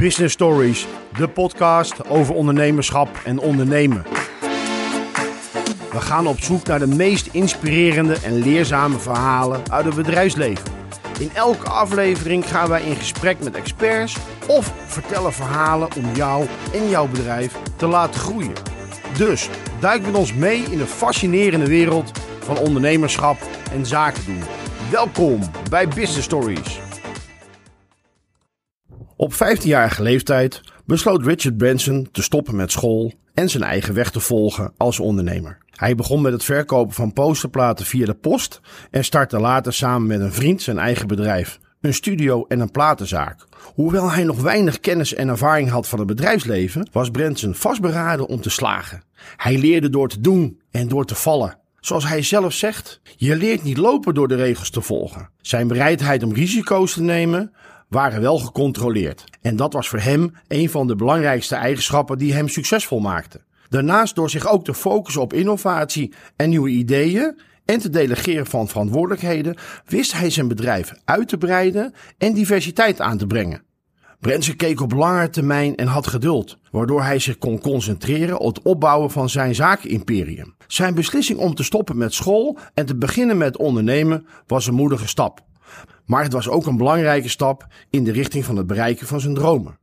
Business Stories, de podcast over ondernemerschap en ondernemen. We gaan op zoek naar de meest inspirerende en leerzame verhalen uit het bedrijfsleven. In elke aflevering gaan wij in gesprek met experts of vertellen verhalen om jou en jouw bedrijf te laten groeien. Dus duik met ons mee in de fascinerende wereld van ondernemerschap en zaken doen. Welkom bij Business Stories. Op 15-jarige leeftijd besloot Richard Branson te stoppen met school en zijn eigen weg te volgen als ondernemer. Hij begon met het verkopen van posterplaten via de post en startte later samen met een vriend zijn eigen bedrijf, een studio en een platenzaak. Hoewel hij nog weinig kennis en ervaring had van het bedrijfsleven, was Branson vastberaden om te slagen. Hij leerde door te doen en door te vallen. Zoals hij zelf zegt, je leert niet lopen door de regels te volgen. Zijn bereidheid om risico's te nemen waren wel gecontroleerd. En dat was voor hem een van de belangrijkste eigenschappen die hem succesvol maakte. Daarnaast door zich ook te focussen op innovatie en nieuwe ideeën en te delegeren van verantwoordelijkheden, wist hij zijn bedrijf uit te breiden en diversiteit aan te brengen. Branson keek op langere termijn en had geduld, waardoor hij zich kon concentreren op het opbouwen van zijn zakenimperium. Zijn beslissing om te stoppen met school en te beginnen met ondernemen was een moedige stap. Maar het was ook een belangrijke stap in de richting van het bereiken van zijn dromen.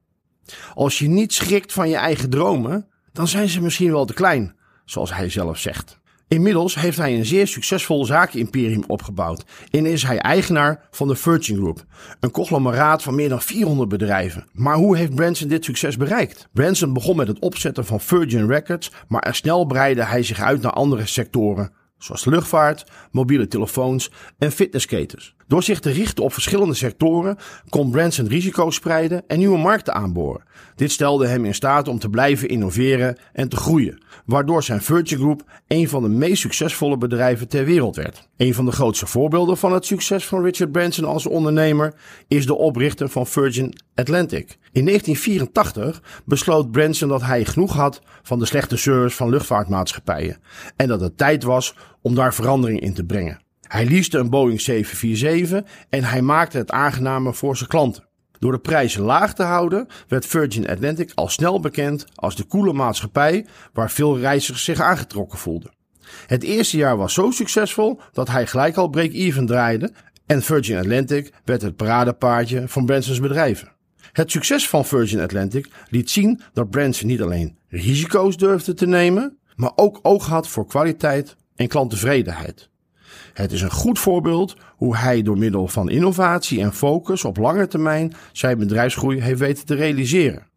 Als je niet schrikt van je eigen dromen, dan zijn ze misschien wel te klein, zoals hij zelf zegt. Inmiddels heeft hij een zeer succesvol zakenimperium opgebouwd en is hij eigenaar van de Virgin Group, een conglomeraat van meer dan 400 bedrijven. Maar hoe heeft Branson dit succes bereikt? Branson begon met het opzetten van Virgin Records, maar er snel breidde hij zich uit naar andere sectoren, zoals luchtvaart, mobiele telefoons en fitnessketens. Door zich te richten op verschillende sectoren kon Branson risico's spreiden en nieuwe markten aanboren. Dit stelde hem in staat om te blijven innoveren en te groeien, waardoor zijn Virgin Group een van de meest succesvolle bedrijven ter wereld werd. Een van de grootste voorbeelden van het succes van Richard Branson als ondernemer is de oprichter van Virgin Atlantic. In 1984 besloot Branson dat hij genoeg had van de slechte service van luchtvaartmaatschappijen en dat het tijd was om daar verandering in te brengen. Hij leaste een Boeing 747 en hij maakte het aangenamer voor zijn klanten. Door de prijzen laag te houden werd Virgin Atlantic al snel bekend als de coole maatschappij waar veel reizigers zich aangetrokken voelden. Het eerste jaar was zo succesvol dat hij gelijk al break-even draaide en Virgin Atlantic werd het paradepaardje van Branson's bedrijven. Het succes van Virgin Atlantic liet zien dat Branson niet alleen risico's durfde te nemen, maar ook oog had voor kwaliteit en klanttevredenheid. Het is een goed voorbeeld hoe hij door middel van innovatie en focus op lange termijn zijn bedrijfsgroei heeft weten te realiseren.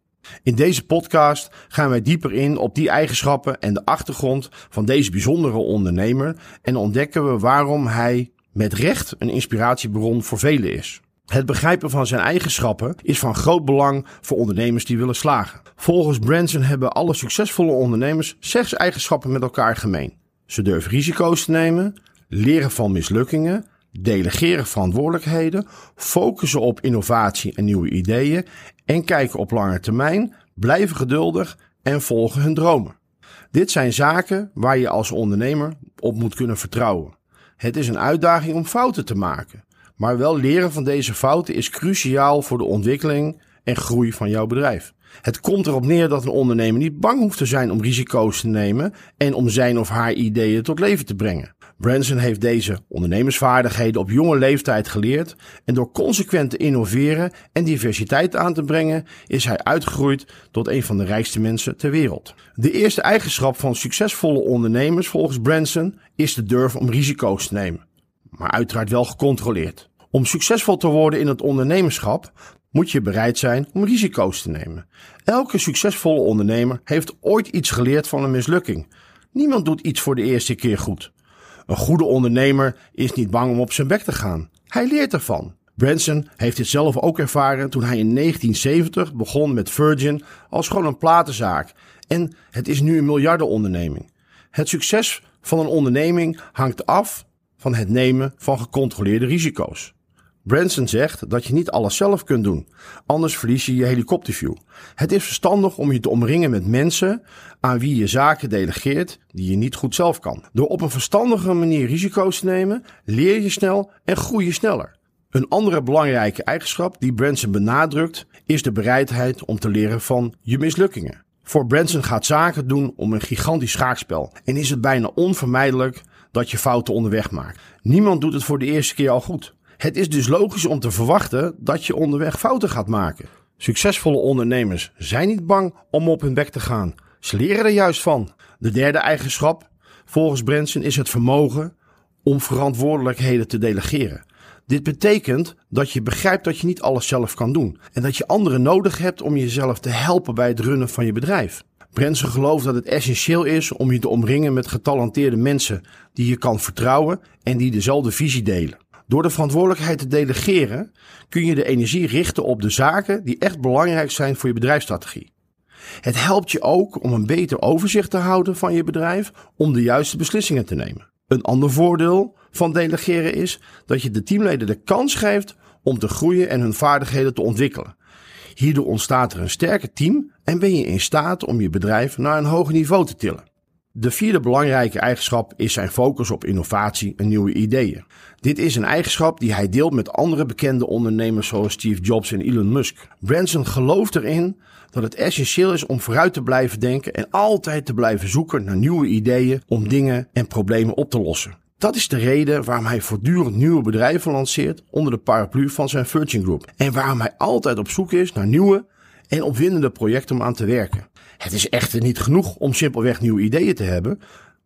In deze podcast gaan wij dieper in op die eigenschappen en de achtergrond van deze bijzondere ondernemer en ontdekken we waarom hij met recht een inspiratiebron voor velen is. Het begrijpen van zijn eigenschappen is van groot belang voor ondernemers die willen slagen. Volgens Branson hebben alle succesvolle ondernemers zes eigenschappen met elkaar gemeen. Ze durven risico's te nemen, leren van mislukkingen, delegeren verantwoordelijkheden, focussen op innovatie en nieuwe ideeën en kijken op lange termijn, blijven geduldig en volgen hun dromen. Dit zijn zaken waar je als ondernemer op moet kunnen vertrouwen. Het is een uitdaging om fouten te maken, maar wel leren van deze fouten is cruciaal voor de ontwikkeling en groei van jouw bedrijf. Het komt erop neer dat een ondernemer niet bang hoeft te zijn om risico's te nemen en om zijn of haar ideeën tot leven te brengen. Branson heeft deze ondernemersvaardigheden op jonge leeftijd geleerd en door consequent te innoveren en diversiteit aan te brengen is hij uitgegroeid tot een van de rijkste mensen ter wereld. De eerste eigenschap van succesvolle ondernemers volgens Branson is de durf om risico's te nemen, maar uiteraard wel gecontroleerd. Om succesvol te worden in het ondernemerschap moet je bereid zijn om risico's te nemen. Elke succesvolle ondernemer heeft ooit iets geleerd van een mislukking. Niemand doet iets voor de eerste keer goed. Een goede ondernemer is niet bang om op zijn bek te gaan. Hij leert ervan. Branson heeft dit zelf ook ervaren toen hij in 1970 begon met Virgin als gewoon een platenzaak. En het is nu een miljardenonderneming. Het succes van een onderneming hangt af van het nemen van gecontroleerde risico's. Branson zegt dat je niet alles zelf kunt doen, anders verlies je je helikopterview. Het is verstandig om je te omringen met mensen aan wie je zaken delegeert die je niet goed zelf kan. Door op een verstandige manier risico's te nemen, leer je snel en groei je sneller. Een andere belangrijke eigenschap die Branson benadrukt is de bereidheid om te leren van je mislukkingen. Voor Branson gaat zaken doen om een gigantisch schaakspel en is het bijna onvermijdelijk dat je fouten onderweg maakt. Niemand doet het voor de eerste keer al goed. Het is dus logisch om te verwachten dat je onderweg fouten gaat maken. Succesvolle ondernemers zijn niet bang om op hun bek te gaan. Ze leren er juist van. De derde eigenschap, volgens Branson, is het vermogen om verantwoordelijkheden te delegeren. Dit betekent dat je begrijpt dat je niet alles zelf kan doen en dat je anderen nodig hebt om jezelf te helpen bij het runnen van je bedrijf. Branson gelooft dat het essentieel is om je te omringen met getalenteerde mensen die je kan vertrouwen en die dezelfde visie delen. Door de verantwoordelijkheid te delegeren kun je de energie richten op de zaken die echt belangrijk zijn voor je bedrijfsstrategie. Het helpt je ook om een beter overzicht te houden van je bedrijf om de juiste beslissingen te nemen. Een ander voordeel van delegeren is dat je de teamleden de kans geeft om te groeien en hun vaardigheden te ontwikkelen. Hierdoor ontstaat er een sterker team en ben je in staat om je bedrijf naar een hoger niveau te tillen. De vierde belangrijke eigenschap is zijn focus op innovatie en nieuwe ideeën. Dit is een eigenschap die hij deelt met andere bekende ondernemers zoals Steve Jobs en Elon Musk. Branson gelooft erin dat het essentieel is om vooruit te blijven denken en altijd te blijven zoeken naar nieuwe ideeën om dingen en problemen op te lossen. Dat is de reden waarom hij voortdurend nieuwe bedrijven lanceert onder de paraplu van zijn Virgin Group. En waarom hij altijd op zoek is naar nieuwe en opwindende projecten om aan te werken. Het is echter niet genoeg om simpelweg nieuwe ideeën te hebben.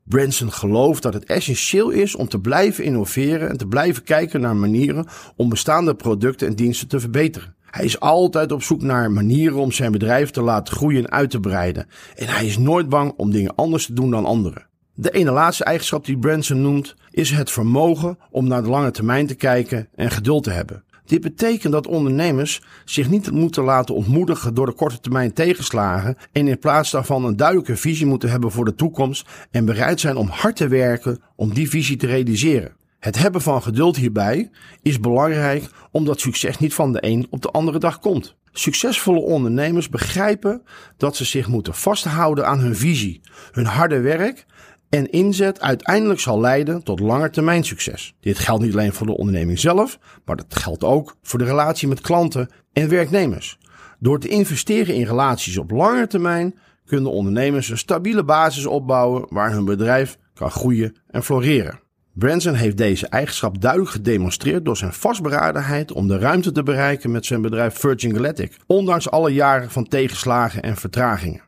Branson gelooft dat het essentieel is om te blijven innoveren en te blijven kijken naar manieren om bestaande producten en diensten te verbeteren. Hij is altijd op zoek naar manieren om zijn bedrijf te laten groeien en uit te breiden. En hij is nooit bang om dingen anders te doen dan anderen. De ene laatste eigenschap die Branson noemt is het vermogen om naar de lange termijn te kijken en geduld te hebben. Dit betekent dat ondernemers zich niet moeten laten ontmoedigen door de korte termijn tegenslagen en in plaats daarvan een duidelijke visie moeten hebben voor de toekomst en bereid zijn om hard te werken om die visie te realiseren. Het hebben van geduld hierbij is belangrijk omdat succes niet van de een op de andere dag komt. Succesvolle ondernemers begrijpen dat ze zich moeten vasthouden aan hun visie, hun harde werk en inzet uiteindelijk zal leiden tot langetermijn succes. Dit geldt niet alleen voor de onderneming zelf, maar dat geldt ook voor de relatie met klanten en werknemers. Door te investeren in relaties op lange termijn kunnen ondernemers een stabiele basis opbouwen waar hun bedrijf kan groeien en floreren. Branson heeft deze eigenschap duidelijk gedemonstreerd door zijn vastberadenheid om de ruimte te bereiken met zijn bedrijf Virgin Galactic, ondanks alle jaren van tegenslagen en vertragingen.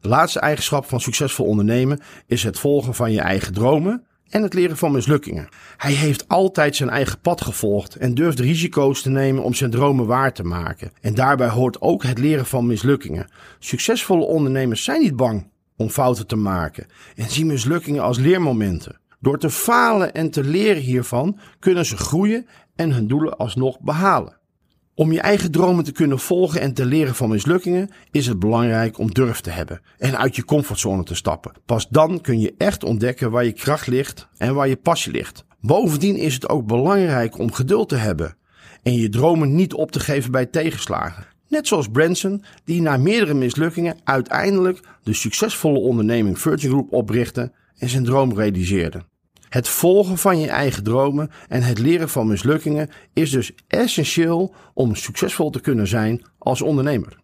De laatste eigenschap van succesvol ondernemen is het volgen van je eigen dromen en het leren van mislukkingen. Hij heeft altijd zijn eigen pad gevolgd en durft risico's te nemen om zijn dromen waar te maken. En daarbij hoort ook het leren van mislukkingen. Succesvolle ondernemers zijn niet bang om fouten te maken en zien mislukkingen als leermomenten. Door te falen en te leren hiervan kunnen ze groeien en hun doelen alsnog behalen. Om je eigen dromen te kunnen volgen en te leren van mislukkingen is het belangrijk om durf te hebben en uit je comfortzone te stappen. Pas dan kun je echt ontdekken waar je kracht ligt en waar je passie ligt. Bovendien is het ook belangrijk om geduld te hebben en je dromen niet op te geven bij tegenslagen. Net zoals Branson, die na meerdere mislukkingen uiteindelijk de succesvolle onderneming Virgin Group oprichtte en zijn droom realiseerde. Het volgen van je eigen dromen en het leren van mislukkingen is dus essentieel om succesvol te kunnen zijn als ondernemer.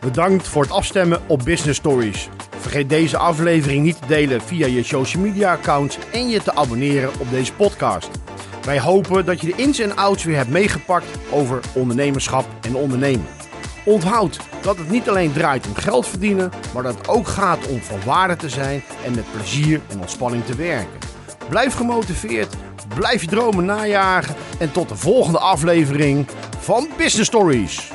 Bedankt voor het afstemmen op Business Stories. Vergeet deze aflevering niet te delen via je social media accounts en je te abonneren op deze podcast. Wij hopen dat je de ins en outs weer hebt meegepakt over ondernemerschap en ondernemen. Onthoud dat het niet alleen draait om geld verdienen, maar dat het ook gaat om van waarde te zijn en met plezier en ontspanning te werken. Blijf gemotiveerd, blijf je dromen najagen en tot de volgende aflevering van Business Stories.